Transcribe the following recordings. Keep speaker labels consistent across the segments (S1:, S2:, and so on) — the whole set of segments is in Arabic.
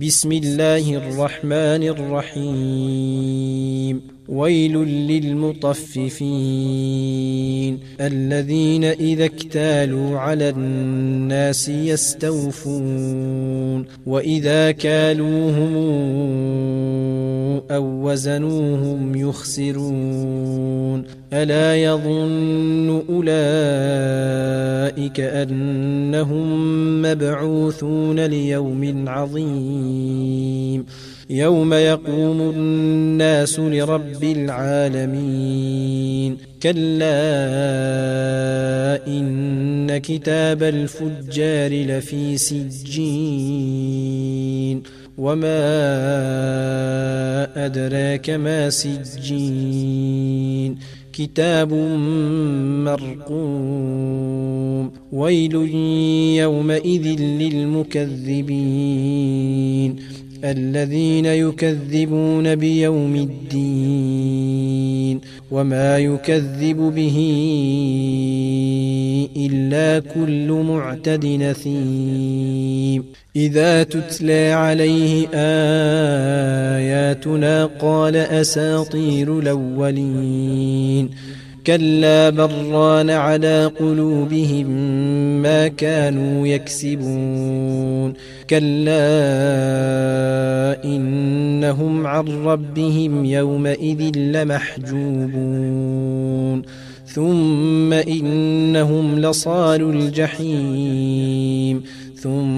S1: بسم الله الرحمن الرحيم. ويل للمطففين الذين إذا اكتالوا على الناس يستوفون وإذا كالوهم أو وزنوهم يخسرون الا يظن اولئك انهم مبعوثون ليوم عظيم يوم يقوم الناس لرب العالمين كلا ان كتاب الفجار لفي سجين وما ادراك ما سجين كتاب مرقوم ويل يومئذ للمكذبين الذين يكذبون بيوم الدين وما يكذب به الا كل معتد نثيم إذا تتلى عليه آياتنا قال أساطير الأولين. كلا بران على قلوبهم ما كانوا يكسبون. كلا إنهم عن ربهم يومئذ لمحجوبون. ثم إنهم لصال الجحيم. ثم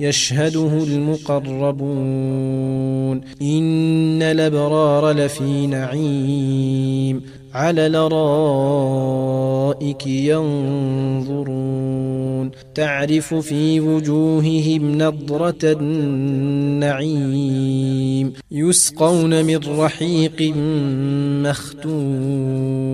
S1: يشهده المقربون. إن الأبرار لفي نعيم. على الأرائك ينظرون. تعرف في وجوههم نضرة النعيم. يسقون من رحيق مختوم.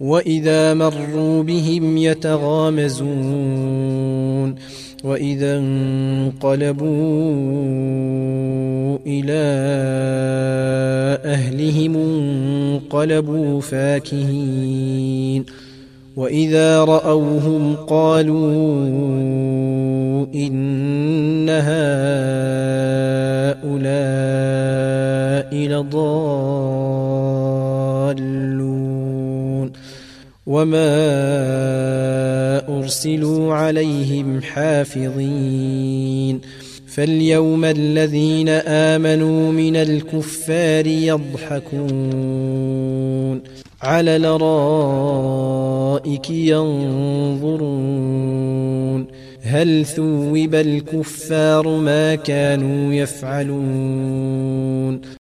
S1: واذا مروا بهم يتغامزون واذا انقلبوا إلى اهلهم انقلبوا فاكهين واذا راوهم قالوا ان هؤلاء لضالون وما ارسلوا عليهم حافظين فاليوم الذين امنوا من الكفار يضحكون على الارائك ينظرون هل ثوب الكفار ما كانوا يفعلون